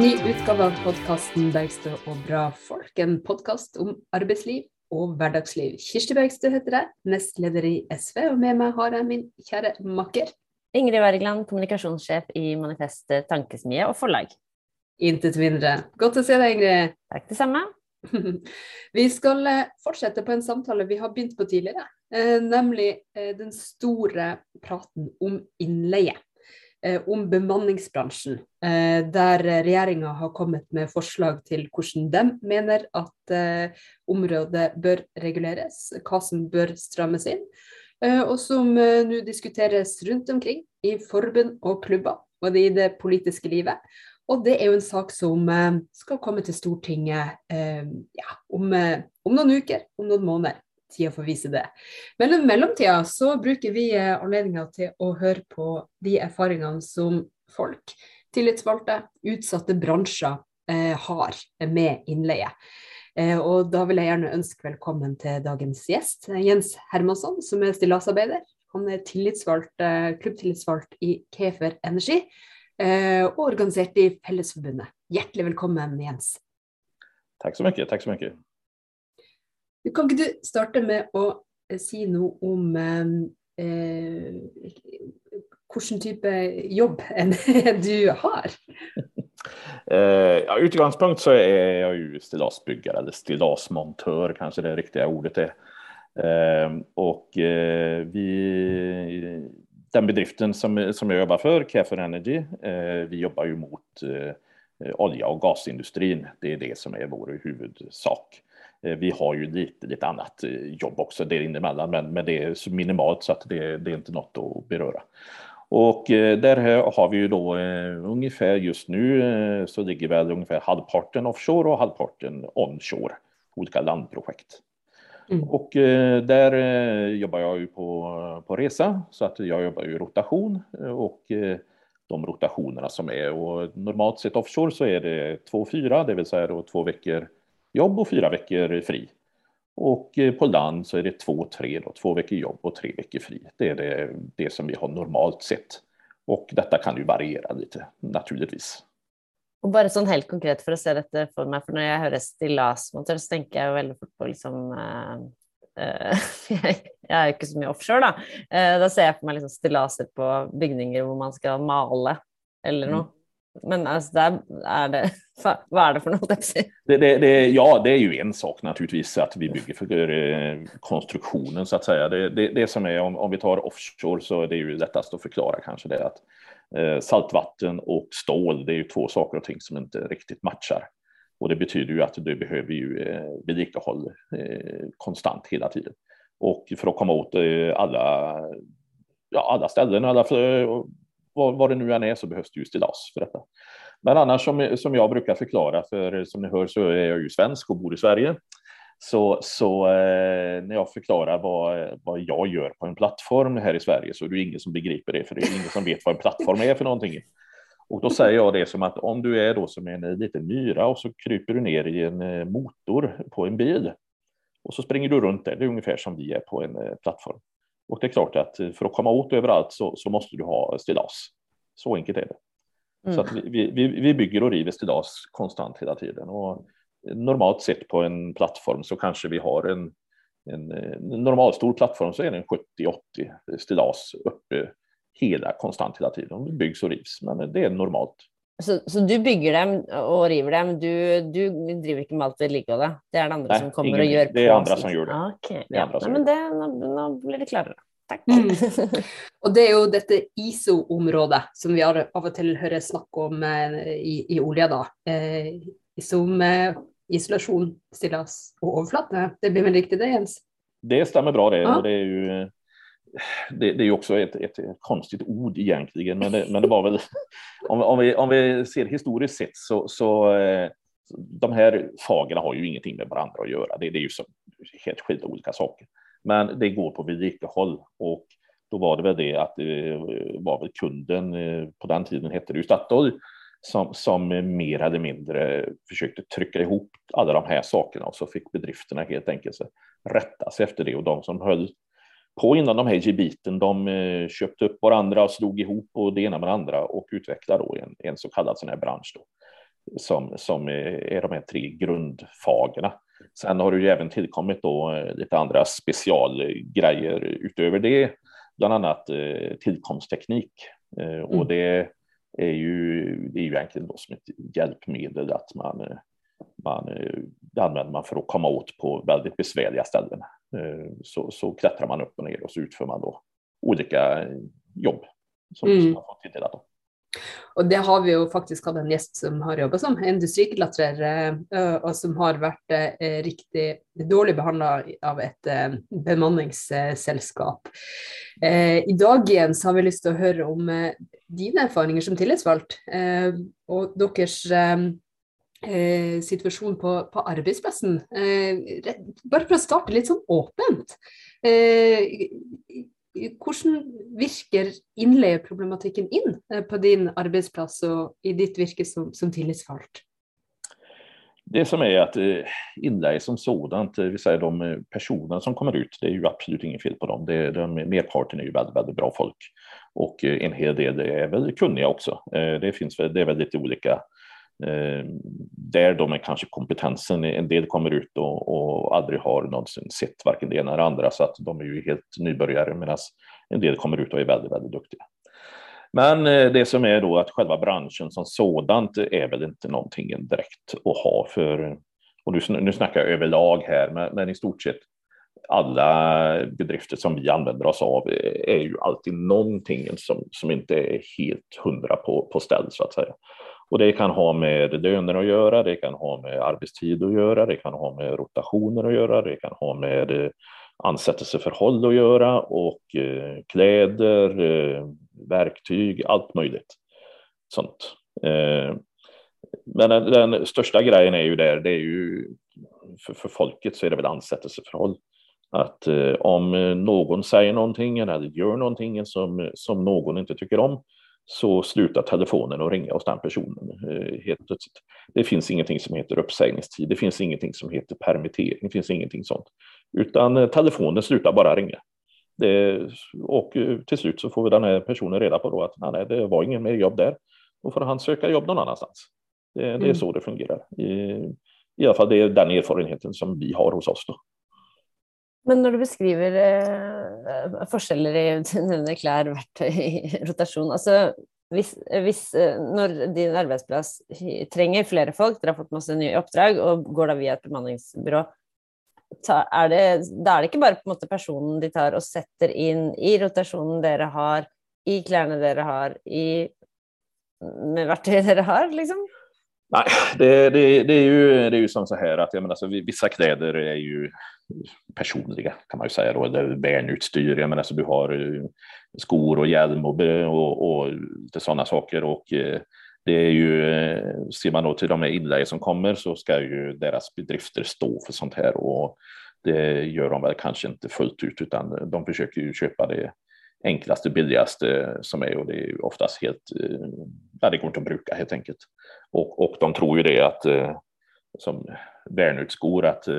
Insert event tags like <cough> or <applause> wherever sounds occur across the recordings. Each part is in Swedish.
En ny utgave av podkasten 'Bergstø og bra folk'. En podkast om arbeidsliv og hverdagsliv. Kirsti Bergstø heter jeg, nestleder i SV, og med meg har jeg min kjære makker. Ingrid Wergeland, kommunikasjonssjef i Manifest Tankesmie og forlag. Intet mindre. Godt å se deg, Ingrid. Takk, det samme. <laughs> Vi skal eh, fortsette på en samtale vi har begynt på tidligere, eh, nemlig eh, den store praten om innleie. Eh, om bemanningsbransjen, eh, der regjeringa har kommet med forslag til hvordan de mener at eh, området bør reguleres, hva som bør strammes inn, og som nå diskuteres rundt omkring i forbund og klubber, og i det politiske livet. Og det er jo en sak som skal komme til Stortinget ja, om, om noen uker, om noen måneder tida får vise det. Men i mellomtida så bruker vi eh, anledninga til å høre på de erfaringene som folk, tillitsvalgte, utsatte bransjer eh, har med innleie. Eh, og da vil jeg gjerne ønske velkommen til dagens gjest, eh, Jens Hermansson, som er stillasarbeider. Han er tillitsvalgt, eh, klubbtillitsvalgt i Kefer Energi eh, og organisert i Fellesforbundet. Hjertelig velkommen, Jens. Tack så mycket. Tack så mycket. Kan ikke du starte med å eh, si noe om eh, eh hvilken type jobb <laughs> du har? Uh, <laughs> ja, utgangspunkt så är jag ju stillasbyggare eller stillasmontör kanske det riktiga ordet är. Uh, och uh, vi, den bedriften som, som jag jobbar för, Care Energy, vi jobbar ju mot olja och gasindustrin. Det är det som är vår huvudsak. Eh, vi har ju lite, lite annat eh, jobb också där emellan, men, men det är så minimalt så att det, det är inte något att beröra. Och eh, där har vi ju då ungefär just nu så ligger väl ungefär halvparten offshore och halvparten onshore, olika landprojekt. Mm. Och där jobbar jag ju på, på resa så att jag jobbar ju rotation och de rotationerna som är och normalt sett offshore så är det två fyra, det vill säga då två veckor jobb och fyra veckor fri. Och eh, på land så är det två, tre, då, två veckor jobb och tre veckor fri. Det är det, det som vi har normalt sett. Och detta kan ju variera lite naturligtvis. Och bara sån helt konkret för att se detta för mig, för när jag hör stillasmonter så tänker jag väldigt fort på liksom uh, uh, <laughs> jag är inte så mycket offshore då. Uh, då ser jag för mig liksom stillaser på byggnader där man ska mala eller något. Mm. Men alltså, där är det, <laughs> vad är det för något? Det, det, det, ja, det är ju en sak naturligtvis att vi bygger för eh, konstruktionen så att säga. Det, det, som är om, om vi tar offshore så är det ju lättast att förklara kanske det att eh, saltvatten och stål, det är ju två saker och ting som inte riktigt matchar. Och det betyder ju att du behöver ju eh, vedlikehåll eh, konstant hela tiden. Och för att komma åt eh, alla, ja, alla ställen, alla för, vad, vad det nu än är så behövs det ju stillas för detta. Men annars som, som jag brukar förklara, för som ni hör så är jag ju svensk och bor i Sverige. Så, så eh, när jag förklarar vad, vad jag gör på en plattform här i Sverige så är det ingen som begriper det, för det är ingen som vet vad en plattform är för någonting. Och då säger jag det som att om du är då som en liten myra och så kryper du ner i en eh, motor på en bil och så springer du runt där. Det är ungefär som vi är på en eh, plattform. Och det är klart att för att komma åt överallt så, så måste du ha stillads. Så enkelt är det. Mm. Så att vi, vi, vi bygger och river stillads konstant hela tiden. Och normalt sett på en plattform så kanske vi har en, en, en normalstor plattform så är den 70-80 stillads uppe hela konstant hela tiden. Det byggs och rivs, men det är normalt. Så, så, du bygger dem och river dem, du, du driver inte med allt vedlikeholdet? Det är det andra Nej, som kommer ingen, och gör? Det är andra som gör det. Ah, okay. det, ja. som Nej, men det nu, blir det klarare. Tack. Mm. <laughs> och det är ju detta ISO-området som vi av och till hör snack om eh, i, i olja då, eh, som eh, isolation, stillas och överflatt. Det blir väl riktigt det Jens? Det stämmer bra det. Ja. Och det är ju det, det är ju också ett, ett, konstigt ord egentligen, men det, men det var väl om, om, vi, om vi ser historiskt sett så, så eh, de här fagerna har ju ingenting med varandra att göra. Det, det är ju så, helt skilda olika saker, men det går på vedlikehåll och då var det väl det att det var väl kunden eh, på den tiden hette det ju Statoil som, som mer eller mindre försökte trycka ihop alla de här sakerna och så fick bedrifterna helt enkelt rätta sig efter det och de som höll på innan de här gebiten. De eh, köpte upp varandra och slog ihop och det ena med det andra och utvecklade då en, en så kallad sån här bransch då, som, som är de här tre grundfagerna. Sen har det ju även tillkommit då eh, lite andra specialgrejer utöver det, bland annat eh, tillkomstteknik. Eh, och mm. det är ju, det är ju egentligen då som ett hjälpmedel att man, man det använder man för att komma åt på väldigt besvärliga ställen. Så, så klättrar man upp och ner och så utför man då olika jobb som mm. man fått tilldelat. Og det har vi jo faktisk hatt en gjest som har jobba som industriklatrer, eh, og som har vært eh, riktig dårlig behandla av et eh, bemanningsselskap. I så har vi til å høre om dine erfaringer som tillitsvalgt, og deres Eh, situasjon på, på arbeidsplassen. Eh, bare for å starte litt sånn åpent eh, hvordan virker innleieproblematikken inn på din arbetsplats och i ditt virke som, som tillitsvalgt? Det som är att inlägg som sådant, det vill säga de personer som kommer ut, det är ju absolut inget fel på dem. Det, de, merparten är ju väldigt, väldigt bra folk och en hel del är väl kunniga också. Det finns det är väl lite olika Eh, Eh, där de är kanske kompetensen, en del kommer ut och, och aldrig har någonsin sett varken det ena eller andra så att de är ju helt nybörjare medan en del kommer ut och är väldigt, väldigt duktiga. Men eh, det som är då att själva branschen som sådant är väl inte någonting direkt att ha för, och nu, nu snackar jag överlag här, men, men i stort sett alla bedrifter som vi använder oss av är ju alltid någonting som, som inte är helt hundra på, på ställ så att säga. Och det kan ha med löner att göra, det kan ha med arbetstid att göra, det kan ha med rotationer att göra, det kan ha med eh, ansättelseförhåll att göra och eh, kläder, eh, verktyg, allt möjligt sånt. Men den största grejen är ju där, det är ju för, för folket så är det väl ansättelseförhåll. Att om någon säger någonting eller gör någonting som, som någon inte tycker om så slutar telefonen att ringa hos den personen eh, helt plötsligt. Det finns ingenting som heter uppsägningstid, det finns ingenting som heter permittering, det finns ingenting sånt. Utan eh, telefonen slutar bara ringa. Det, och eh, till slut så får vi den här personen reda på då att nej, det var ingen mer jobb där. Då får han söka jobb någon annanstans. Det, det är mm. så det fungerar. I, I alla fall det är den erfarenheten som vi har hos oss. Då. Men når du beskriver eh, forskjeller i <laughs> denne klær, verktøy, rotasjon altså hvis, hvis, eh, Når din arbeidsplass trenger flere folk, dere har fått masse nye oppdrag og går da via et bemanningsbyrå, ta, er det, da er det ikke bare på en måte personen de tar og setter inn i rotasjonen dere har, i klærne dere har, i, med verktøyet dere har, liksom? Nej, det, det, det, är ju, det är ju som så här att jag menar, alltså, vissa kläder är ju personliga kan man ju säga då, eller bärnutstyr. Jag menar, alltså, du har eh, skor och hjälm och, och, och lite sådana saker och eh, det är ju, eh, ser man då till de här inlägg som kommer så ska ju deras bedrifter stå för sånt här och det gör de väl kanske inte fullt ut utan de försöker ju köpa det enklaste, billigaste som är och det är oftast helt, eh, ja, det går inte att bruka helt enkelt. Och, och de tror ju det att eh, som Värnutskor, att, eh,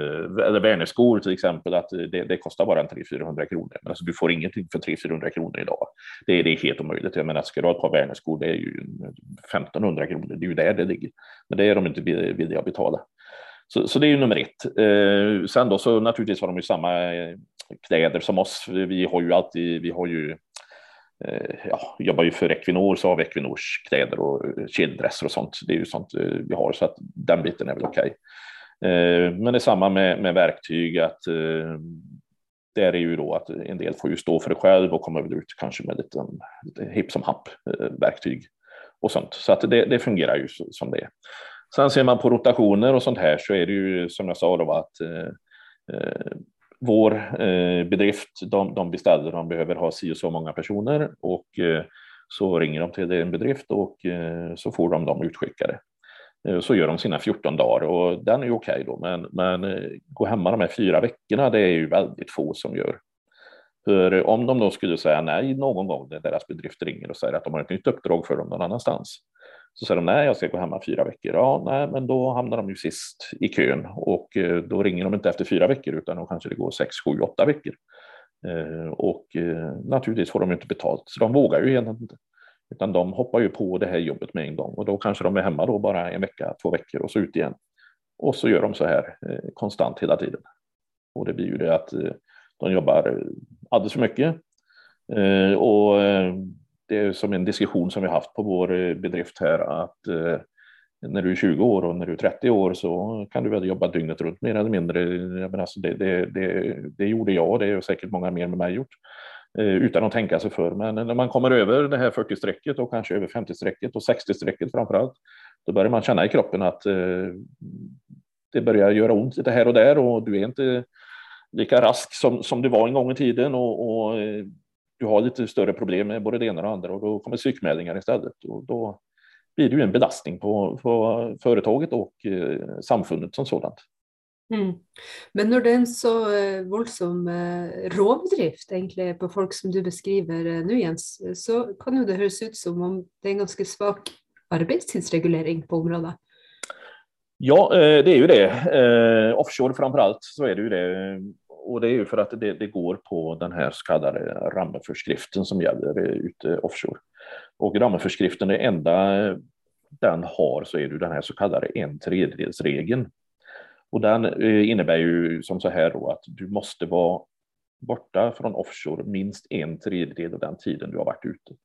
eller Värneskor till exempel, att det, det kostar bara 300-400 kronor. Men alltså, du får ingenting för 300-400 kronor idag. Det, är, det är helt omöjligt. Jag menar, ska du ha ett par Värneskor, det är ju 1500 kronor. Det är ju där det ligger. Men det är de inte villiga att betala. Så, så det är ju nummer ett. Eh, sen då så naturligtvis har de ju samma kläder som oss. Vi har ju alltid, vi har ju eh, ja, jobbar ju för Equinor så har vi Equinors kläder och eh, kedeldresser och sånt. Det är ju sånt eh, vi har så att den biten är väl okej. Okay. Men det är samma med, med verktyg att där är ju då att en del får ju stå för det själv och kommer väl ut kanske med lite, lite hipp som happ verktyg och sånt. Så att det, det fungerar ju som det är. Sen ser man på rotationer och sånt här så är det ju som jag sa då att vår eh, bedrift, de, de beställer, de behöver ha si och så många personer och eh, så ringer de till en bedrift och eh, så får de dem utskickade. Eh, så gör de sina 14 dagar och den är okej okay då, men, men eh, gå hemma de här fyra veckorna, det är ju väldigt få som gör. För om de då skulle säga nej någon gång när deras bedrift ringer och säger att de har ett nytt uppdrag för dem någon annanstans, så säger de nej, jag ska gå hemma fyra veckor. Ja, nej, men då hamnar de ju sist i kön och eh, då ringer de inte efter fyra veckor utan då kanske det går sex, sju, åtta veckor. Eh, och eh, naturligtvis får de inte betalt, så de vågar ju egentligen inte. Utan de hoppar ju på det här jobbet med en gång och då kanske de är hemma då bara en vecka, två veckor och så ut igen. Och så gör de så här konstant hela tiden. Och det blir ju det att de jobbar alldeles för mycket. Och det är som en diskussion som vi haft på vår eh, bedrift här att eh, när du är 20 år och när du är 30 år så kan du väl jobba dygnet runt mer eller mindre. Men alltså det, det, det, det gjorde jag och det är säkert många mer med mig gjort eh, utan att tänka sig för. Men när man kommer över det här 40-strecket och kanske över 50-strecket och 60-strecket framför allt, då börjar man känna i kroppen att eh, det börjar göra ont lite här och där och du är inte lika rask som, som du var en gång i tiden och, och eh, du har lite större problem med både det ena och det andra och då kommer psykmeldingar istället. Och då, blir det ju en belastning på, på företaget och eh, samfundet som sådant. Mm. Men när det är en så eh, våldsam eh, rovdrift egentlig på folk som du beskriver eh, nu Jens, så kan ju det höras ut som om det är en ganska svag arbetstidsreglering på området. Ja, eh, det är ju det. Eh, offshore framför allt så är det ju det. Och det är ju för att det, det går på den här så kallade rammeförskriften som gäller eh, ute offshore. Och rammeförskriften, det enda eh, den har så är det den här så kallade en tredjedelsregeln. Och den eh, innebär ju som så här då att du måste vara borta från offshore minst en tredjedel av den tiden du har varit ute.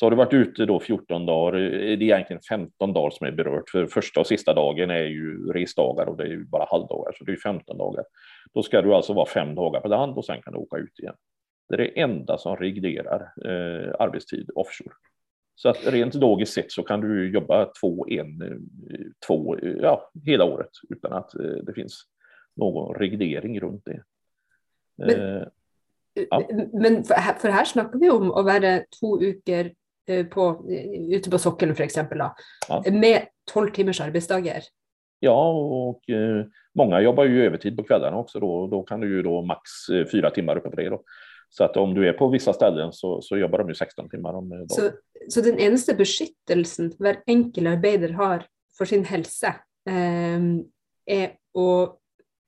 Så har du varit ute då 14 dagar, eh, det är egentligen 15 dagar som är berört, för första och sista dagen är ju resdagar och det är ju bara halvdagar, så det är 15 dagar. Då ska du alltså vara fem dagar på land och sen kan du åka ut igen. Det är det enda som reglerar eh, arbetstid offshore. Så att rent logiskt sett så kan du jobba två, en, eh, två, eh, ja, hela året utan att eh, det finns någon reglering runt det. Men, ja. men för, här, för här snackar vi om att vara två veckor på, ute på sockelen för exempel, då, ja. med 12 timmars arbetsdagar. Ja, och eh, många jobbar ju övertid på kvällarna också. Då, då kan du ju då max fyra timmar uppe på det. Då. Så att om du är på vissa ställen så, så jobbar de ju 16 timmar om dagen. Så, så den enda beskyttelsen hver enkel arbeider har för sin hälsa eh, är att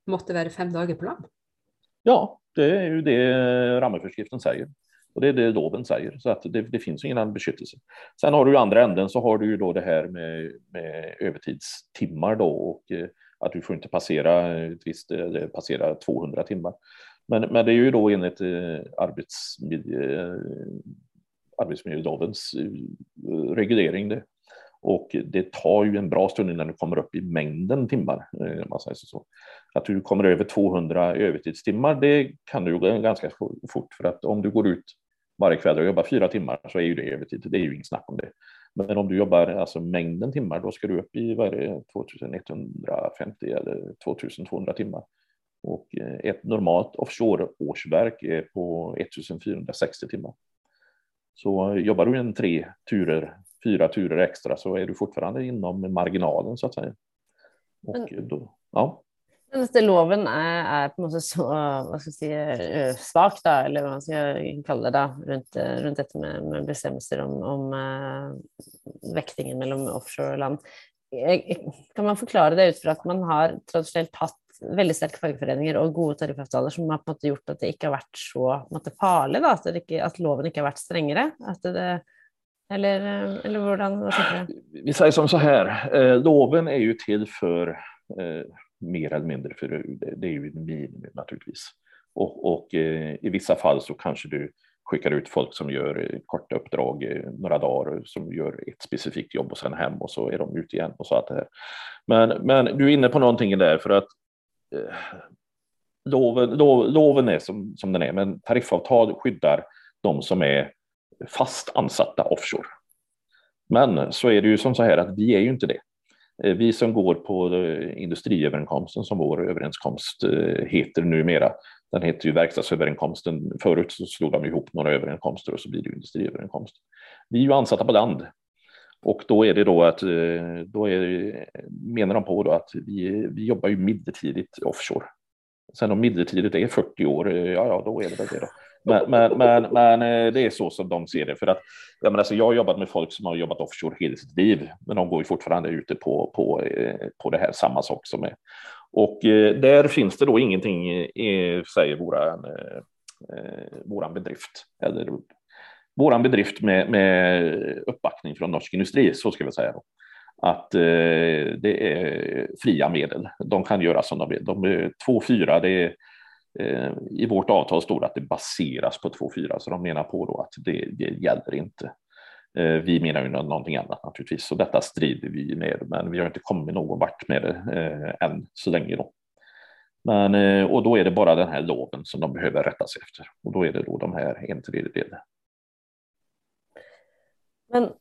måtte vara fem dagar på land? Ja, det är ju det rammeförskriften säger. Och det är det loven säger, så att det, det finns ingen annan beskyttelse. Sen har du ju andra änden så har du ju då det här med, med övertidstimmar då och eh, att du får inte passera ett visst, eh, passera 200 timmar. Men, men det är ju då enligt eh, arbetsmiljö, arbetsmiljölovens reglering det. Och det tar ju en bra stund innan du kommer upp i mängden timmar. Man säger så. Att du kommer över 200 övertidstimmar, det kan du gå ganska fort. För att om du går ut varje kväll och jobbar fyra timmar så är ju det övertid. Det är ju inget snack om det. Men om du jobbar alltså mängden timmar, då ska du upp i vad är det, 2150 eller 2200 timmar. Och eh, ett normalt offshore-årsverk är på 1460 timmar. Så jobbar du en tre turer, fyra turer extra så är du fortfarande inom marginalen så att säga. Och Men, då, ja. Senaste loven är, är på något sätt så vad ska jag säga, eh, svag, eller vad man ska kalla det, då, runt, eh, runt detta med, med bestämmelser om, om äh, vektingen mellan offshore och land. Kan man förklara det utifrån att man har traditionellt haft väldigt starka fagforeninger och goda tariffavtaler som har på gjort att det inte har varit så farligt, att da, at, ikke, loven inte har varit strängare? Att Det, eller, eller hur? Vi säger som så här, loven är ju till för mer eller mindre, för det, det är ju en minimum naturligtvis. Och, och eh, i vissa fall så kanske du skickar ut folk som gör eh, korta uppdrag eh, några dagar eh, som gör ett specifikt jobb och sen hem och så är de ute igen och så att det här. Men, men du är inne på någonting där för att Eh, loven, lov, loven är som, som den är, men tariffavtal skyddar de som är fast ansatta offshore. Men så är det ju som så här att vi är ju inte det. Eh, vi som går på eh, industriöverenskommelsen som vår överenskomst eh, heter numera. Den heter ju verkstadsöverenskomsten. Förut så slog de ihop några överenskomster och så blir det industriöverenskomst. Vi är ju ansatta på land och då är det då att då är, menar de på då att vi, vi jobbar ju midlertidigt offshore. Sen om midlertidigt är 40 år, ja, ja, då är det väl det då. Men, men, men, men, eh, det är så som de ser det. För att, jag, menar, alltså, jag har jobbat med folk som har jobbat offshore hela sitt liv, men de går ju fortfarande ute på, på, eh, på det här, samma sak som är. Och eh, där finns det då ingenting, säger våran, våran bedrift. Eller våran bedrift med, med uppbackning från Norsk Industri, så ska vi säga. Då. Att eh, det är fria medel. De kan göra som de vill. De är 2-4, det är Eh, i vårt avtal står det att det baseras på 2-4, så de menar på då att det, det gäller inte. Eh, vi menar ju någonting annat naturligtvis, så detta strider vi med, men vi har inte kommit någon vart med det eh, än så länge. Då. Men, och då är det bara den här loven som de behöver rätta sig efter och då är det då de här en tredjedel. Men,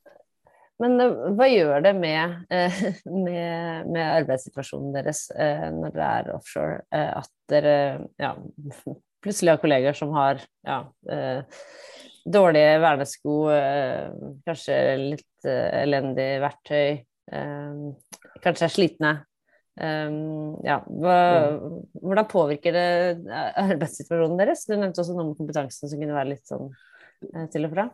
men eh, vad gör det med, eh, <laughs> med, med arbetssituationen deras när det är offshore? Att dere ja, <laughs> plötsligt har kollegor som har ja, dåliga vernesko, kanske lite eländig verktyg, kanske är slitna ja, hva, hvordan påvirker det <laughs> arbetssituasjonen deres? Du nämnde också noe om kompetensen som kunne være litt sånn eh, till och fra.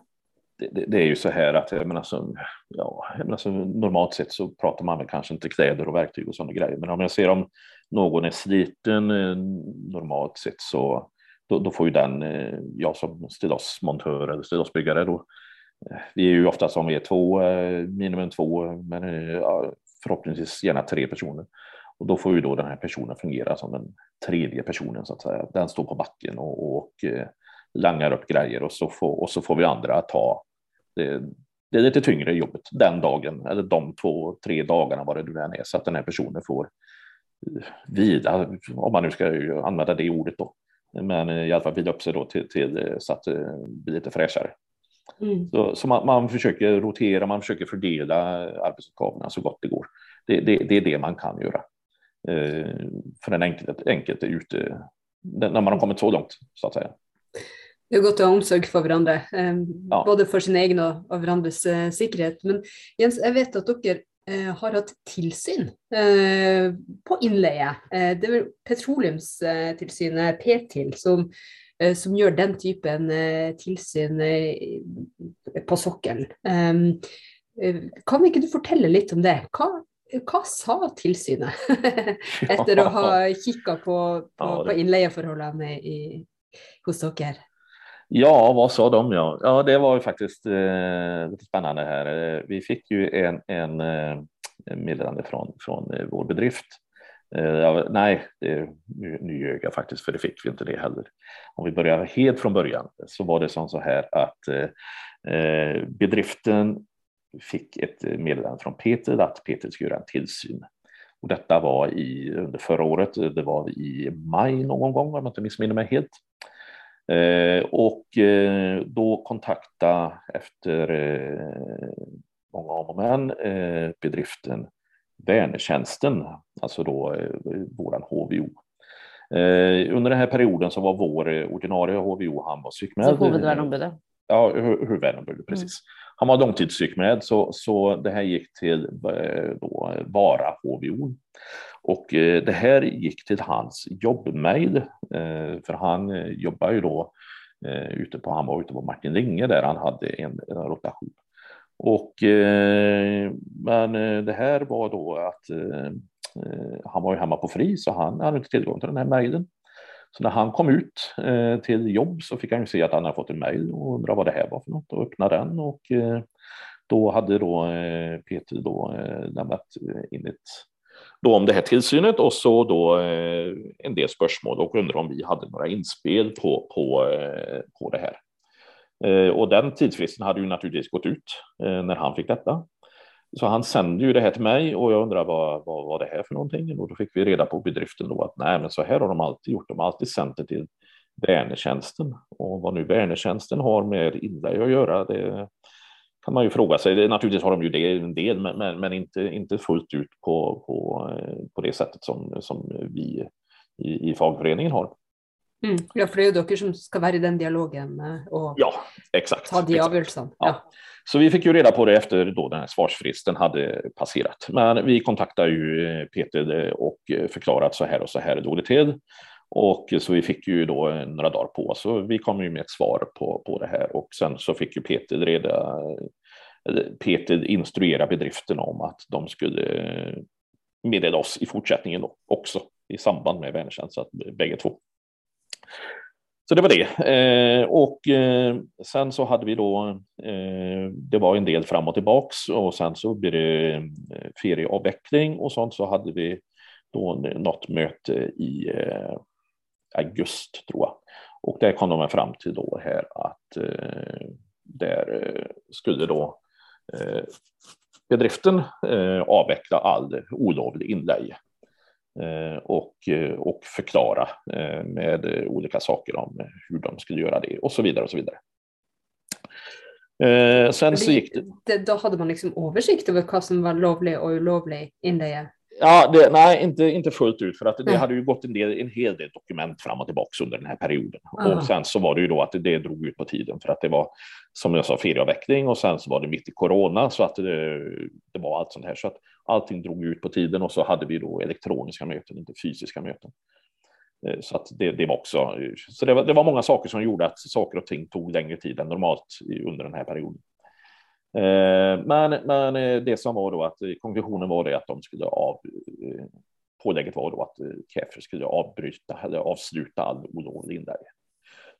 Det, det, det, är ju så här att jag menar, så, ja, jag menar så, normalt sett så pratar man väl kanske inte kläder och verktyg och sådana grejer. Men om jag ser om någon är sliten eh, normalt sett så då, då får ju den, eh, jag som stilosmontör eller stilosbyggare då, eh, vi är ju ofta som vi är två, eh, minimum två, men eh, ja, förhoppningsvis gärna tre personer. Och då får ju då den här personen fungera som den tredje personen så att säga. Den står på backen och, och langar upp grejer och så, får, och så får vi andra ta det, det är lite tyngre jobbet den dagen eller de två, tre dagarna vad det nu än är så att den här personen får vila, om man nu ska använda det ordet då. Men i alla fall vila upp sig då till, till så att det blir lite fräschare. Mm. Så, så man, man, försöker rotera, man försöker fördela arbetsuppgifterna så gott det går. Det, det, det är det man kan göra. Eh, för den enkelt, enkelt är ute, när man har kommit så långt så att säga. Det är gott att ha omsorg för varandra, eh, ja. både för sin egen och, och varandras eh, säkerhet. Men Jens, jag vet att ni eh, har haft tillsyn eh, på inleje. Eh, det är petroleumstillsynet, PTIL, som som gör den typen tillsyn eh, på sokkelen. Ehm, kan inte du berätta lite om det? Hva, hva sa tillsynet <laughs> efter att ha kikkat på, på, på innleieforholdene i, hos dere? Ja, vad sa de? Ja, ja det var ju faktiskt eh, lite spännande här. Eh, vi fick ju en, en, eh, meddelande från, från eh, vår bedrift Eh, nej, det, nu ljög jag faktiskt, för det fick vi inte det heller. Om vi börjar helt från början så var det som så här att eh bedriften fick ett meddelande från Peter att Peter skulle göra en tillsyn. Och detta var i, under förra året, det var i maj någon gång om jag inte missminner mig helt. Eh, och eh, då kontakta efter eh, många om och men bedriften Vänertjänsten, alltså då våran HVO. Under den här perioden så var vår ordinarie HVO, han var psykmed. Så? Ja, precis. Mm. Han var långtidspsykmed, så, så det här gick till då, Vara HVO. Och det här gick till hans jobbmail, för han jobbar ju då ute på, han var ute på Martin Linge där han hade en, en rotation. Och, eh, men eh, det här var då att eh, han var ju hemma på fri så han hade inte tillgång till den här mejlen. Så när han kom ut eh, till jobb så fick han ju se att han hade fått en mejl och undrade vad det här var för något och öppnade den och eh, då hade då eh, Peter då eh, lämnat eh, in ett då om det här tillsynet och så då eh, en del spörsmål och undrade om vi hade några inspel på, på, på det här. Eh, och den tidsfristen hade ju naturligtvis gått ut eh, när han fick detta. Så han sände ju det här till mig och jag undrar vad, vad var det här för någonting? Och då fick vi reda på bedriften då att nej, men så här har de alltid gjort. De har alltid sänt det till Vänertjänsten och vad nu Vänertjänsten har med Inlay att göra, det kan man ju fråga sig. Det, naturligtvis har de ju det en del, men, men, men, inte, inte fullt ut på, på, eh, på det sättet som, som vi i, i fagföreningen har. Mm. Ja, för det är ju dere som ska vara i den dialogen eh, och ja, exakt, ta de avgörelserna. Ja. Ja. Så vi fick ju reda på det efter då den här svarsfristen hade passerat. Men vi kontaktade ju eh, Peter eh, och förklarade att så här och så här låg det till. Och så vi fick ju då några dagar på oss så vi kom ju med ett svar på, på det här och sen så fick ju Peter reda Peter instruera bedriften om att de skulle meddela oss i fortsättningen då också i samband med Vänertjänst, så att bägge två. Så det var det. Eh, och eh, sen så hade vi då, eh, det var en del fram och tillbaks och sen så blir det eh, ferieavveckling och sånt så hade vi då något möte i eh, augusti tror jag. Och där kom de fram till då här att eh, där eh, skulle då eh, bedriften eh, avveckla all olovlig inleje och, och förklara med olika saker om hur de skulle göra det och så vidare och så vidare. sen så gick det... Då hade man liksom översikt över vad som var lovlig och olovlig inleje? Ja, det, nej, inte, inte fullt ut för att det nej. hade ju gått en, del, en hel del dokument fram och tillbaka under den här perioden. Aha. Och sen så var det ju då att det, det drog ut på tiden för att det var som jag sa ferieavveckling och sen så var det mitt i corona så att det, det var allt sånt här så att allting drog ut på tiden och så hade vi då elektroniska möten, inte fysiska möten. Eh, så att det, det var också, så det var, det var många saker som gjorde att saker och ting tog längre tid än normalt under den här perioden. Eh, men, men eh, det som var då att eh, konklusionen var det att de skulle av, pålägget var då att Käfer skulle avbryta eller avsluta all olovlig inlägg.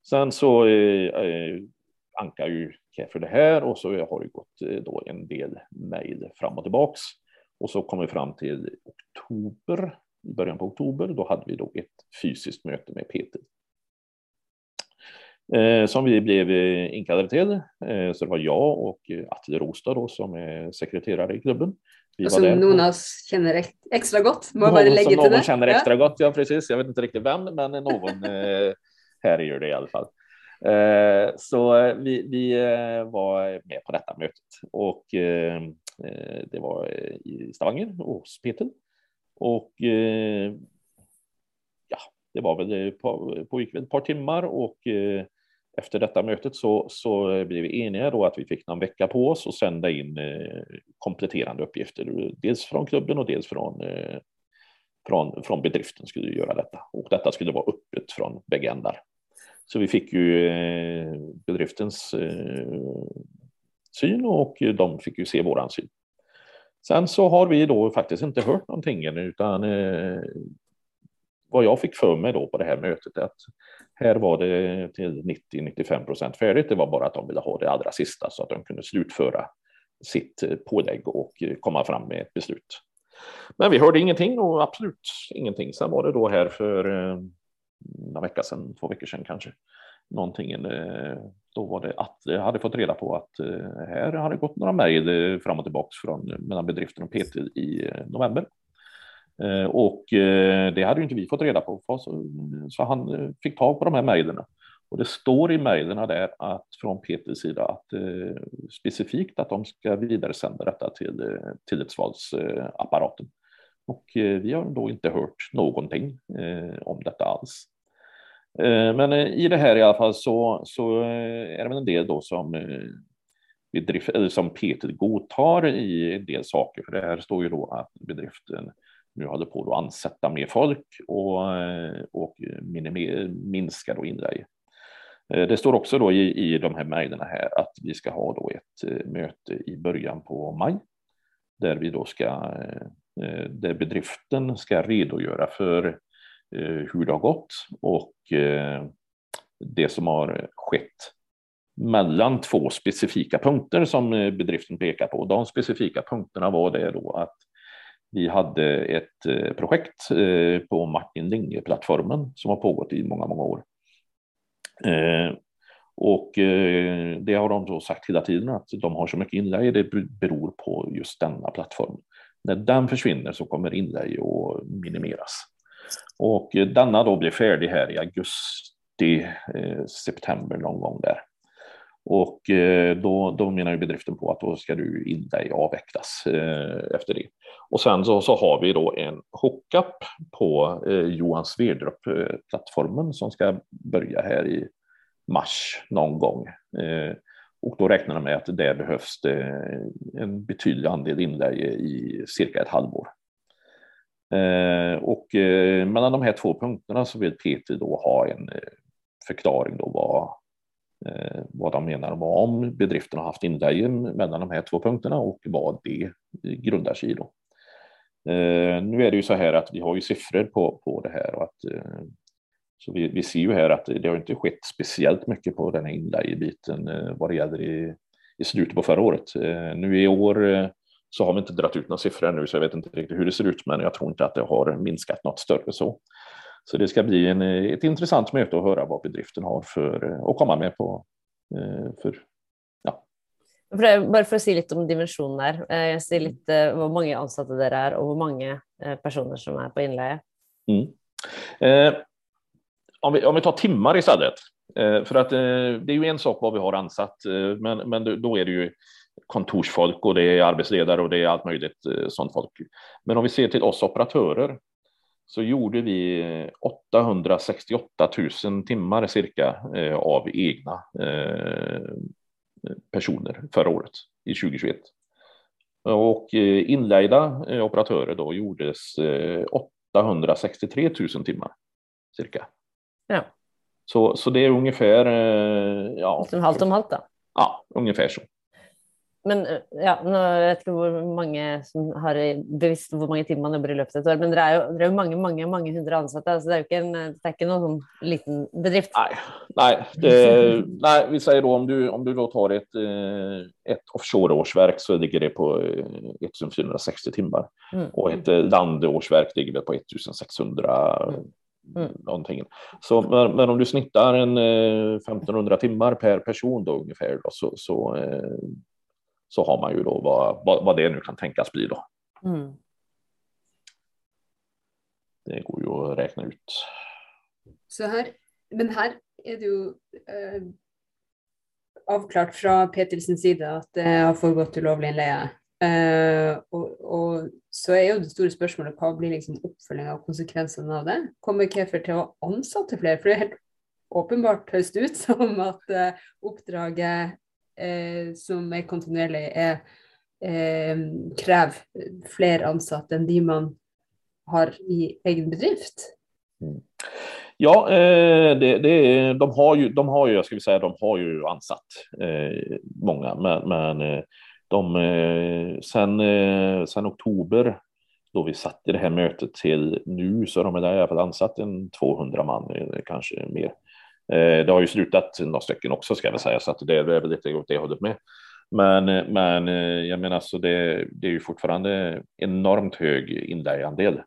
Sen så eh, ankar ju Käfer det här och så har det gått då en del mejl fram och tillbaks. Och så kom vi fram till oktober, i början på oktober, då hade vi då ett fysiskt möte med Peter som vi blev eh, inkallade till. Eh, så det var jag och Atle Rostad då, som är sekreterare i klubben. Vi alltså Nonas känner extra gott, någon, bara lägga till någon det. känner extra ja. gott, ja precis. Jag vet inte riktigt vem, men någon eh, här gör det i alla fall. Eh, så vi, vi var med på detta mötet och det var i Stavanger hos Peter. Och ja, det var väl på, pågick väl ett par timmar och efter detta mötet så, så blev vi eniga då att vi fick någon vecka på oss och sända in eh, kompletterande uppgifter, dels från klubben och dels från, eh, från, från bedriften skulle göra detta. Och detta skulle vara öppet från bägge ändar. Så vi fick ju eh, bedriftens syn och de fick ju se våran syn. Sen så har vi då faktiskt inte hört någonting än, utan vad jag fick för mig då på det här mötet är att här var det till 90-95 procent färdigt. Det var bara att de ville ha det allra sista så att de kunde slutföra sitt pålägg och komma fram med ett beslut. Men vi hörde ingenting och absolut ingenting. Sen var det då här för eh, några vecka sedan, två veckor sedan kanske, någonting. Eh, då var det att jag hade fått reda på att eh, här hade gått några mejl fram och tillbaka från mellan bedriften och PT i november Eh, och eh, det hade ju inte vi fått reda på, så han eh, fick tag på de här mejlen. Och det står i mejlen där att från Peters sida att specifikt att de ska vidaresända detta till tillitsvalsapparaten. Och vi har då inte hört någonting om detta alls. Men i det här i alla fall så, så är det väl en del då som bedrift, eller som Peter godtar i en del saker, för det här står ju då att bedriften nu håller på att ansätta mer folk och, eh, och minska då inlägg. Eh, det står också då i, i de här mejlen här att vi ska ha då ett eh, möte i början på maj där vi då ska, där bedriften ska redogöra för hur det har gått och det som har skett mellan två specifika punkter som bedriften pekar på. De specifika punkterna var det då att vi hade ett eh, projekt eh, på Martin Linge-plattformen som har pågått i många, många år. Eh, och det har de då sagt hela tiden att de har så mycket inlägg, det beror på just denna plattform. När den försvinner så kommer inlägg att minimeras. Och denna då blir färdig här i augusti, september någon gång där. Och eh, då, då menar ju bedriften på att då ska du inlägg avvecklas eh, efter det. Och sen så, så har vi då en hookup på eh, Johan Sverdrup-plattformen som ska börja här i mars någon gång. Eh, och då räknar de med att det behövs det en betydlig andel inlägg i cirka ett halvår. Eh, och eh, mellan de här två punkterna så vill Peter då ha en eh, förklaring då vad, Eh, vad de menar om bedriften har haft inläggen mellan de här två punkterna och vad det grundar sig i. Då. Eh, nu är det ju så här att vi har ju siffror på, på det här och att eh, Så vi, vi ser ju här att det har inte skett speciellt mycket på den här inlay-biten eh, vad det gäller i, i slutet på förra året. Eh, nu i år så har vi inte dragit ut några siffror nu, så jag vet inte riktigt hur det ser ut, men jag tror inte att det har minskat något större så. Så det ska bli en, ett intressant möte att höra vad bedriften har för att komma med på. För, ja. Bara för att säga lite om dimensionen där. Jag ser lite hur många anställda det är och hur många personer som är på inleje. Mm. Eh, om, vi, om vi tar timmar istället, eh, för att eh, det är ju en sak vad vi har ansatt, eh, men, men då är det ju kontorsfolk och det är arbetsledare och det är allt möjligt eh, sånt folk. Men om vi ser till oss operatörer så gjorde vi 868 000 timmar cirka eh, av egna eh, personer förra året i 2021. Och inlejda operatörer då gjordes 863 000 timmar cirka. Ja. Så, så det är ungefär... Ja, liksom halt om halt då? Ja, ungefär så. Men eh, ja, nå vet ikke hvor mange som har bevisst hvor mange timer man jobber i løpet av et år, men dere er jo, dere er jo mange, mange mange hundre ansatte. så Det er jo ikke, en, det er ikke noen sånn liten bedrift. Nej, nej, det, nej vi säger då om du, om du då tar ett, eh, ett offshore-årsverk så ligger det på 1460 eh, timmar mm. och ett landårsverk ligger på 1600 mm. någonting. Så, men, men, om du snittar en 1500 timmar per person då ungefär då, så, så så har man ju då vad, vad, vad det nu kan tänkas bli då. Mm. Det går ju att räkna ut. Så här, men här är det ju eh, avklart från Petersens sida att det har foregått ulovlig innleie. Eh, og, og, så är ju det stora spørsmålet vad blir liksom oppfølging av konsekvenserna av det? Kommer Kefer til å ansette flere? For det är helt åpenbart høres det ut som att eh, oppdraget eh, som är kontinuerlig, är, eh, krever flere ansatte enn de man har i egen bedrift? Mm. Ja, eh, det, det, de, har ju, de har ju, jag ska säga, de har ju ansatt eh, många, men, men eh, de, eh, sen, eh, sen oktober då vi satt i det här mötet till nu så har de i alla fall ansatt en 200 man, eh, kanske mer. Eh, det har ju slutat några stycken också ska jag säga, så att det är väl lite åt det hållet med. Men, men eh, jag menar, så det, det är ju fortfarande enormt hög inlejandel.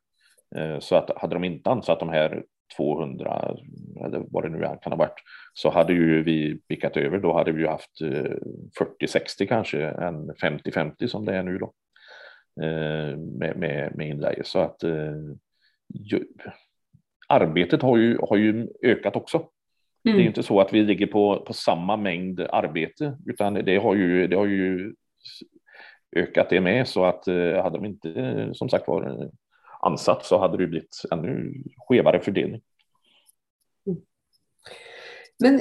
Eh, så att hade de inte ansatt de här 200 eller vad det nu kan ha varit så hade ju vi pickat över. Då hade vi ju haft 40-60 kanske än 50-50 som det är nu då med, med, med inlägg. Så att ju, arbetet har ju, har ju ökat också. Mm. Det är mm. inte så att vi ligger på, på samma mängd arbete, utan det har ju, det har ju ökat det med så att eh, hade de inte som sagt var ansatt så hade det blivit ännu skevare fördelning. Mm. Men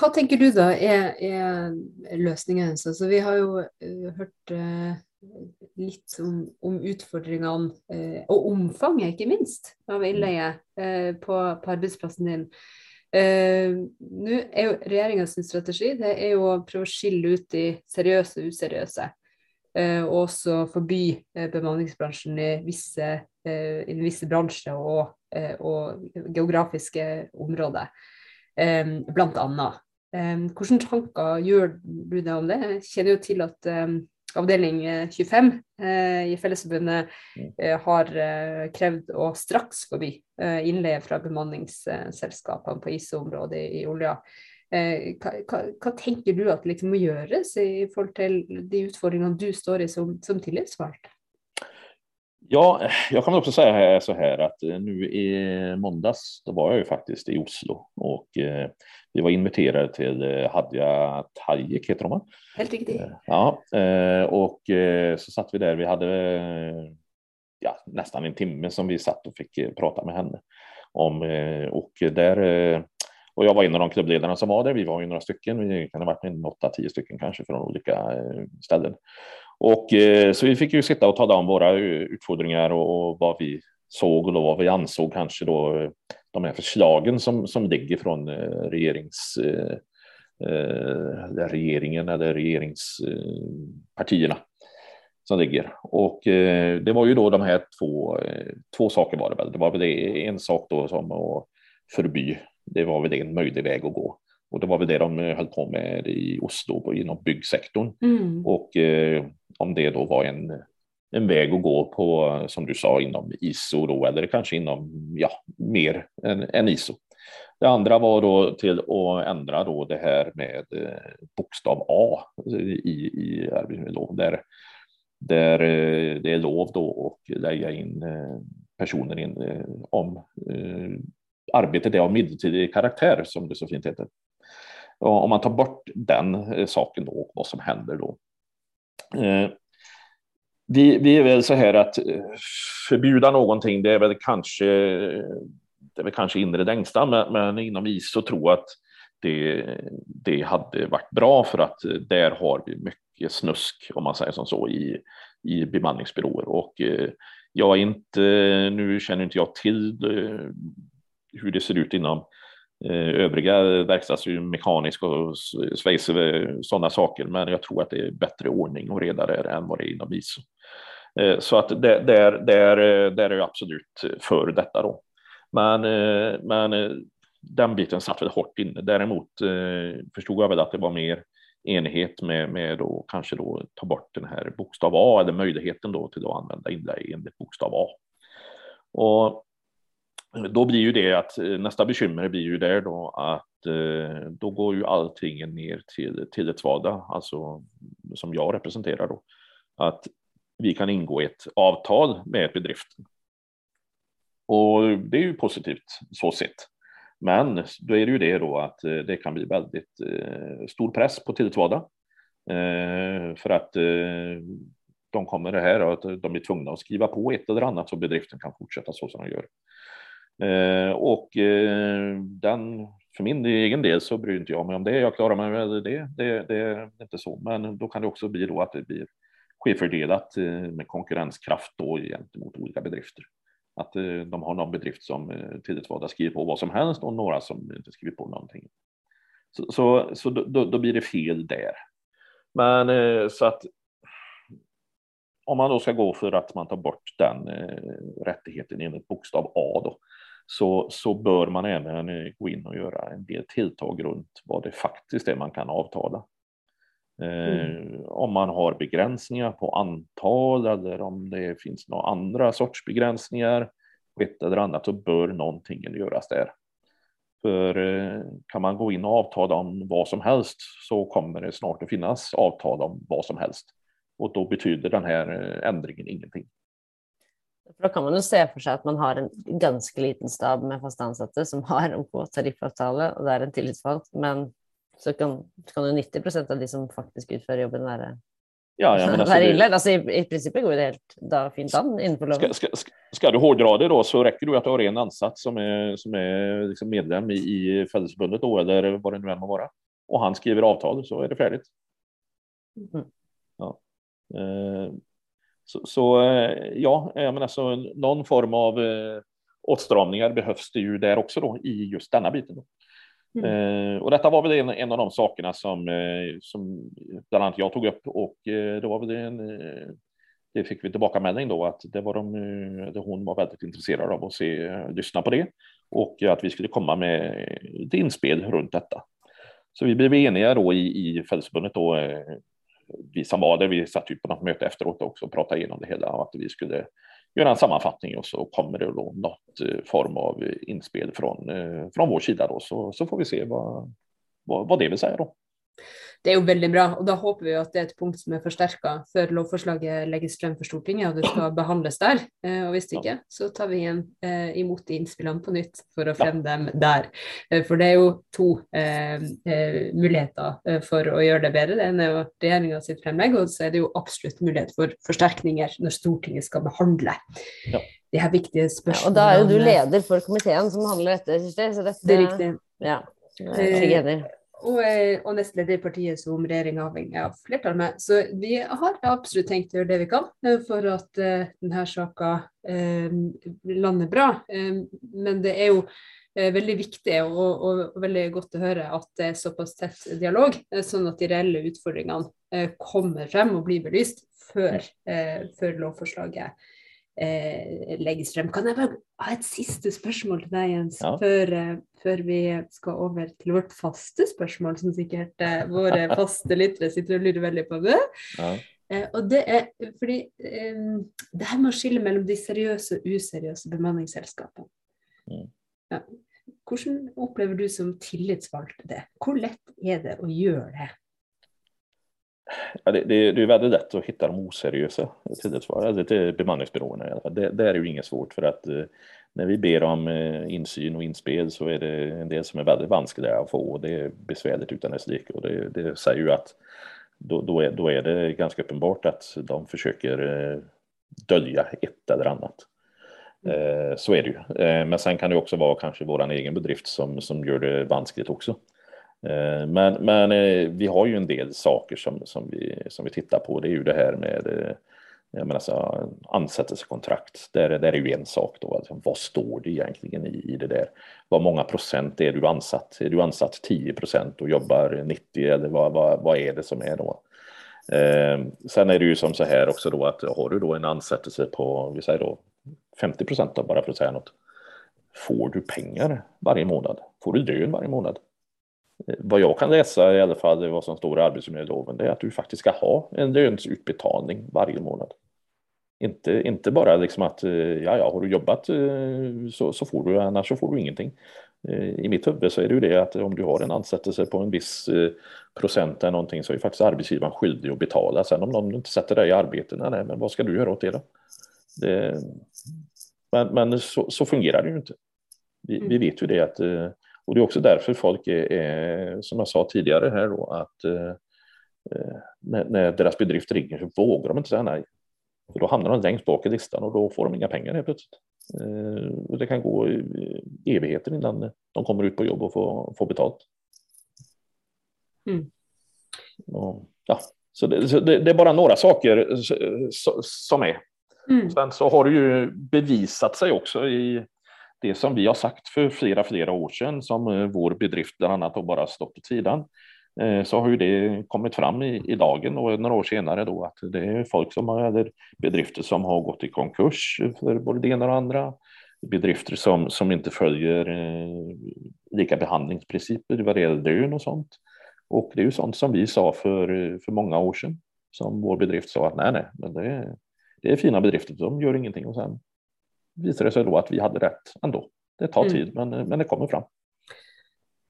vad tänker du då är, är lösningen? Så alltså, vi har ju uh, hört uh, lite om, om utfordringene uh, och omfånget, inte minst, av innleie uh, på, på arbetsplatsen din. Eh, Nå er jo regjeringas strategi det er jo å prøve å skille ut de seriøse og useriøse. Eh, og også forby eh, bemanningsbransjen i visse, eh, i visse bransjer og, og, geografiske områder, eh, blant hvilke tanker gjør du deg om det? Jeg kjenner jo til at eh, avdeling 25 eh, i Fellesforbundet mm. eh, har eh, krevd å straks forbi innleie fra bemanningsselskapene på ISO-området i olja. Hva, hva, hva, tenker du at liksom må gjøres i forhold til de utfordringene du står i som, som tillitsvalgt? Ja, jag kan också säga så här att nu i måndags, då var jag ju faktiskt i Oslo och eh, vi var inviterade till eh, Hadja Tajik, heter hon Helt riktigt. Eh, ja, eh, och så satt vi där. Vi hade ja, nästan en timme som vi satt och fick prata med henne om och där och jag var en av de klubbledarna som var där. Vi var ju några stycken. Vi kan ha varit en åtta, tio stycken kanske från olika ställen. Och eh, så vi fick ju sitta och tala om våra eh, utfordringar och vad vi såg och då vad vi ansåg kanske då eh, de här förslagen som, som ligger från regerings, eh, regeringen eller regeringspartierna som ligger. Och eh, det var ju då de här två, två saker var det väl. Det var väl en sak då som att förby. Det var väl en möjlig väg att gå. Och det var väl det de höll på med i Oslo inom byggsektorn. Mm. Och eh, om det då var en, en väg att gå på, som du sa, inom ISO då, eller kanske inom, ja, mer än, än ISO. Det andra var då till att ändra då det här med eh, bokstav A i, i arbetsmiljölov, där, där eh, det är lov då att lägga in eh, personer in om arbetet är av medeltidig karaktär, som det så fint heter. Och om man tar bort den eh, saken då, vad som händer då. Eh, vi, vi är väl så här att eh, förbjuda någonting, det är väl kanske det är väl kanske inre längsta, men, men inom ISO tror jag att det, det hade varit bra för att där har vi mycket snusk, om man säger som så, i, i bemanningsbyråer. Och eh, jag är inte, nu känner inte jag till eh, hur det ser ut inom Eh, övriga verkstadsmekanisk och svejs eh, sådana saker, men jag tror att det är bättre ordning och reda där än vad det är inom ISO. Eh, så att där, där, där, där är jag absolut för detta då. Men, men den biten satt väl hårt inne. Däremot förstod jag väl att det var mer enighet med, med då, kanske då ta bort den här bokstav A eller möjligheten då till att använda inlägg enligt bokstav A. Och då blir ju det att eh, nästa bekymmer blir ju där då att eh, då går ju allting ner till tillitsvalda, alltså som jag representerar då, att vi kan ingå ett avtal med bedriften och det är ju positivt så sett. Men då är det ju det då att eh, det kan bli väldigt eh, stor press på tillitsvalda. Eh, för att de kommer det här och att de är tvungna att skriva på ett eller annat så bedriften kan fortsätta så som de gör. Eh, och eh, den, för min egen del så bryr inte jag mig om det. Jag klarar mig med det. Det, det är inte så. Men då kan det också bli då att det blir skevfördelat eh, med konkurrenskraft då gentemot olika bedrifter. Att eh, de har någon bedrift som eh, valda skriver på vad som helst och några som inte skriver på någonting. Så, så, så då, då, blir det fel där. Men eh, så att om man då ska gå för att man tar bort den rättigheten enligt bokstav A då, så, så bör man även gå in och göra en del tilltag runt vad det faktiskt är man kan avtala. Mm. Om man har begränsningar på antal eller om det finns några andra sorts begränsningar på ett eller annat så bör någonting göras där. För eh, kan man gå in och avtala om vad som helst så kommer det snart att finnas avtal om vad som helst. Och då betyder den här eh, ändringen ingenting. För då kan man ju se för sig att man har en ganska liten stab med fast ansatte som har OK tariffavtale och det är en tillitsvald, men så kan, kan ju 90 procent av de som faktiskt utför jobben vara Ja, ja, men <laughs> alltså, det... alltså, i, I princip går det helt da, fint an innenfor loven. Ska, ska, ska, du hårdra det då så räcker det att du har en ansats som är, som är liksom medlem i, i Fällesförbundet då, eller vad det nu än må vara. Och han skriver avtal så är det färdigt. Mm. Ja. Eh, så, så, eh, ja, men alltså någon form av eh, åtstramningar behövs det ju där också då i just denna biten. Då. Mm. Eh, och detta var väl en, en av de sakerna som, eh, som bland annat jag tog upp och eh, det var väl en, eh, det fick vi tillbakamelding då att det var de, det hon var väldigt intresserad av att se, lyssna på det och att vi skulle komma med ett inspel runt detta. Så vi blev eniga då i, i Fällsförbundet då, vi som var där, vi satt ju på något möte efteråt också och pratade igenom det hela och att vi skulle göra en sammanfattning och så kommer det då något eh, form av eh, inspel från, eh, från vår sida då, så, så får vi se vad, vad, vad det vill säga då. Det är ju väldigt bra, och då hoppas vi att det är ett punkt som är förstärkt för lovforslaget läggs fram för Stortinget och det ska <clears throat> behandlas där. Eh, och om inte, ja. så tar vi igen eh, emot inspelen på nytt för att främja ja. dem där. Eh, för det är ju två eh, möjligheter för att göra det bättre. Det ena är regeringens framlägg och så är det ju absolut möjlighet för förstärkningar när Stortinget ska behandla ja. de här viktiga spörsmålen. Ja, och då är du ledare för kommittén som behandlar detta. Så detta det är riktigt. Ja. Og, eh, og eh, nestleder i partiet som regjeringa avhengig av flertall med. Så vi har absolutt tenkt å gjøre det vi kan eh, for at uh, denne saka uh, lander bra. Uh, men det er jo veldig viktig og, og, og, veldig godt å høre at det er såpass tett dialog, sånn at de reelle utfordringene kommer frem og blir belyst før, før lovforslaget eh, legges frem. Kan jeg bare et siste spørsmål til deg, Jens, Ja. før, eh, før vi skal over til vårt faste spørsmål, som sikkert eh, våre <laughs> faste lyttere sitter og lurer veldig på. det. Ja. Eh, og det er fordi eh, det her med å skille mellom de seriøse og useriøse bemanningsselskapene. Mm. Ja. Hvordan opplever du som tillitsvalgt det? Hvor lett er det å gjøre det? Ja, det, det, det är väldigt lätt att hitta de oseriösa tillitsvalda, alltså till bemanningsbyråerna i alla fall. Det, det är ju inget svårt för att eh, när vi ber om eh, insyn och inspel så är det en del som är väldigt vanskliga att få och det är besvärligt utan dess like och det, det säger ju att då, då, är, då är det ganska uppenbart att de försöker eh, dölja ett eller annat. Eh, så är det ju. Eh, men sen kan det också vara kanske våran egen bedrift som, som gör det vanskligt också. Eh, men, men eh, vi har ju en del saker som, som, vi, som vi tittar på. Det är ju det här med eh, jag menar så, ansättelsekontrakt. Där, där är ju en sak då. Alltså, vad står det egentligen i, i det där? Vad många procent är du ansatt? Är du ansatt 10 procent och jobbar 90 eller vad, vad, vad är det som är då? Eh, sen är det ju som så här också då att har du då en ansättelse på, vi säger då 50 procent bara för att säga något. Får du pengar varje månad? Får du lön varje månad? Vad jag kan läsa i alla fall, vad som står i arbetsmiljöloven, det är att du faktiskt ska ha en lönsutbetalning varje månad. Inte, inte bara liksom att, ja, ja, har du jobbat så, så får du, annars så får du ingenting. I mitt huvud så är det ju det att om du har en ansättelse på en viss procent eller någonting så är faktiskt arbetsgivaren skyldig att betala. Sen om någon inte sätter dig i arbete, nej, men vad ska du göra åt det då? Det, men men så, så fungerar det ju inte. Vi, vi vet ju det att och det är också därför folk är, är som jag sa tidigare här då, att eh, när, när, deras bedrift ringer så vågar de inte säga nej. För då hamnar de längst bak i listan och då får de inga pengar helt plötsligt. Eh, och det kan gå evigheter innan de kommer ut på jobb och får, får betalt. Mm. Och, ja, så, det, så det, det, är bara några saker som är. Mm. Sen så har det ju bevisat sig också i det som vi har sagt för flera, flera år sedan som eh, vår bedrift bland annat har bara stått åt sidan eh, så har ju det kommit fram i, i dagen och några år senare då att det är folk som har, eller bedrifter som har gått i konkurs för både det ena och det andra. Bedrifter som, som inte följer eh, lika behandlingsprinciper vad det gäller lön och sånt. Och det är ju sånt som vi sa för, för många år sedan. Som vår bedrift sa att nej, nej, men det, är, det är fina bedrifter, de gör ingenting och sen visade det sig då att vi hade rätt ändå. Det tar Mm. tid, men, men det kommer fram.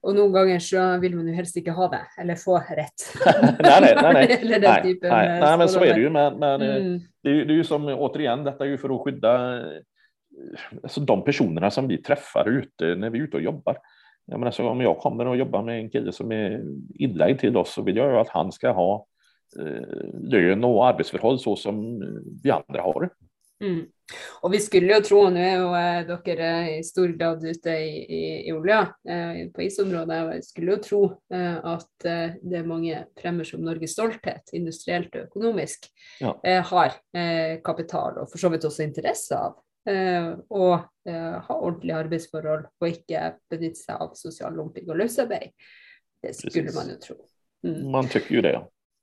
Og noen ganger så vil man jo helst ikke ha det, eller få rett. <laughs> nej, nej, nej, nej. <laughs> eller den nej, typen nej, nej, men så är det ju. Men, men eh, Mm. det, är ju, det är ju som återigen, detta är ju för att skydda eh, alltså de personerna som vi träffar ute när vi är ute och jobbar. Jag menar, så om jag kommer och jobbar med en kille som är illa till oss så vill jag ju att han ska ha eh, lön och arbetsförhåll så som vi andra har. Mm. Og vi skulle jo tro, nå er jo eh, dere i stor grad ute i, i, i olja, eh, på isområdet, jeg skulle jo tro eh, at eh, det er mange fremmer som Norges stolthet, industrielt og økonomisk, Ja. eh, har kapital og for så vidt også interesse av. Å ha ordentlige arbeidsforhold og ikke benytte seg av sosial lumping og løsarbeid. Det skulle Precis. man jo tro. Mm. Man tycker ju det.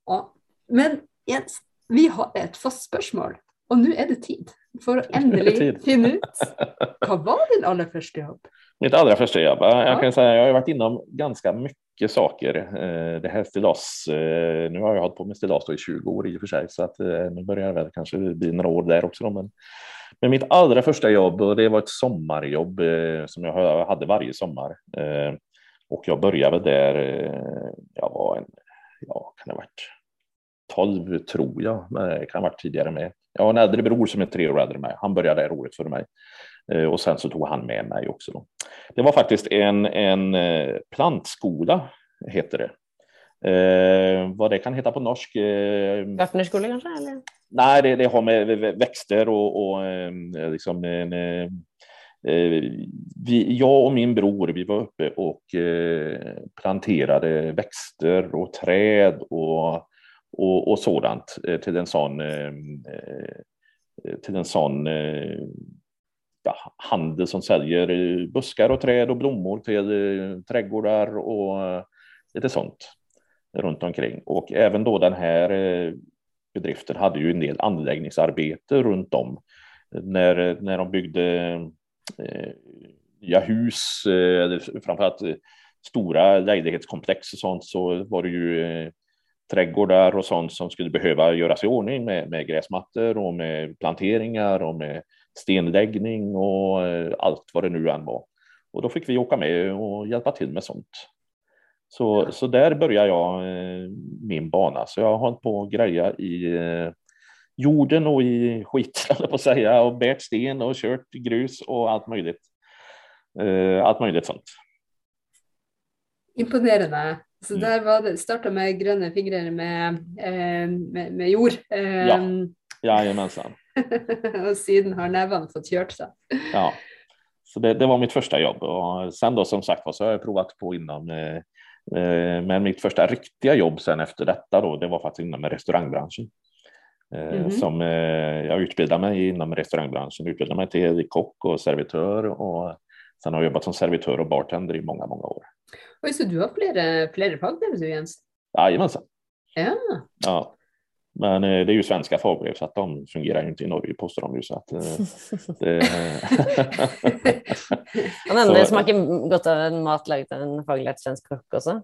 Ja. Men Jens, vi har et fast spørsmål, og nå er det tid for å endelig tid. <laughs> finne ut hva <laughs> var din aller første jobb? Mitt allra första jobb, jag Ja. kan säga jag har varit inom ganska mycket saker. Eh, Det här stilas, eh, nu har jag hållit på med stilas i 20 år i och för sig, så att eh, nu börjar det väl kanske bli några år där också. Men, men mitt allra första jobb, och det var ett sommarjobb som jag hade varje sommar. Och jag började där, jag var en, ja, kan det ha varit 12 tror jag, men det kan ha varit tidigare med. Jag har en äldre bror som är tre år äldre än mig. Han började där året före mig. Eh, Och sen så tog han med mig också. Då. Det var faktiskt en, en eh, plantskola, heter det. Eh, vad det kan heta på norsk? Eh, Gartnerskole, kanskje? Eller? nej, det, det har med vä- vä- växter och, och eh, liksom en, eh, eh, vi, jag och min bror, vi var uppe och planterade växter och träd och, och, och sådant eh, till en sån eh, eh, till en sån ja, handel som säljer buskar och träd och blommor till trädgårdar och lite sånt runt omkring. Och även då den här bedriften hade ju en del anläggningsarbete runt om när, när de byggde eh, nya hus, eh, framförallt stora lägenhetskomplex och sånt, så var det ju eh, trädgårdar och sånt som skulle behöva göras i ordning med, med gräsmattor och med planteringar och med stenläggning och eh, allt vad det nu än var. Och då fick vi åka med och hjälpa till med sånt. Så, ja. så där började jag eh, min bana. Så jag har hållit på och greja i eh, jorden och i skiten, <laughs> på att säga, och bärt sten och kört grus och allt möjligt. Allt möjligt sånt. Imponerande. Så mm. där var det, starta med gröna fingrar med, eh, med, med jord. Ja, jajamensan. <laughs> och sedan har näven fått kört sig. Ja, så det, det, var mitt första jobb och sen då som sagt så har jag provat på inom eh, eh, men mitt första riktiga jobb sen efter detta då, det var faktiskt inom restaurangbranschen. Mm. Som jag utbildade mig inom restaurangbranschen, utbildade mig till kock och servitör och sen har jag jobbat som servitör och bartender i många, många år. Oj, så du har flera, flera fagbrev du Jens? Jajamensan. Ja. ja. Men eh, det är ju svenska fagbrev så att de fungerar ju inte i Norge påstår de ju. Så att, eh, <laughs> det... Men ändå det smakar gott av en mat av en faglärt svensk kock också.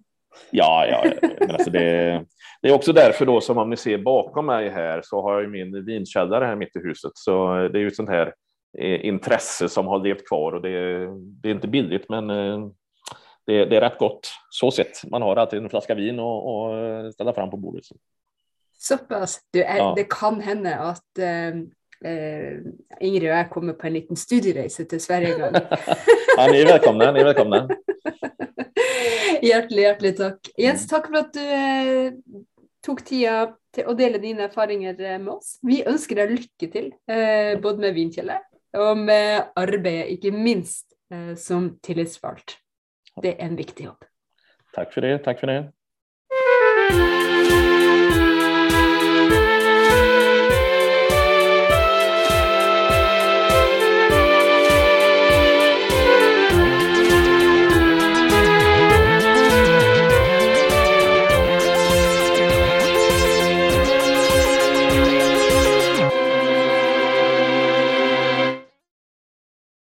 Ja, ja men alltså det, det, är också därför då som om ni ser bakom mig här så har jag min vinkällare här mitt i huset. Så det är ju ett sånt här eh, intresse som har levt kvar och det, det är inte billigt men det, det, är rätt gott så sett. Man har alltid en flaska vin och, och ställa fram på bordet. Så pass. Du, är, ja. Det kan hända att eh, eh, Ingrid och jag kommer på en liten studieresa till Sverige en gång. <laughs> <laughs> ja, ni är välkomna. Ni är välkomna. <laughs> Hjärtligt, hjärtligt tack. Jens, mm. tack för att du eh, tog tid till att dela dina erfarenheter med oss. Vi önskar dig lycka till, eh, både med Vinkjellet och med arbetet, inte minst eh, som tillitsvald. Det är en viktig jobb. Tack för det. Tack för det.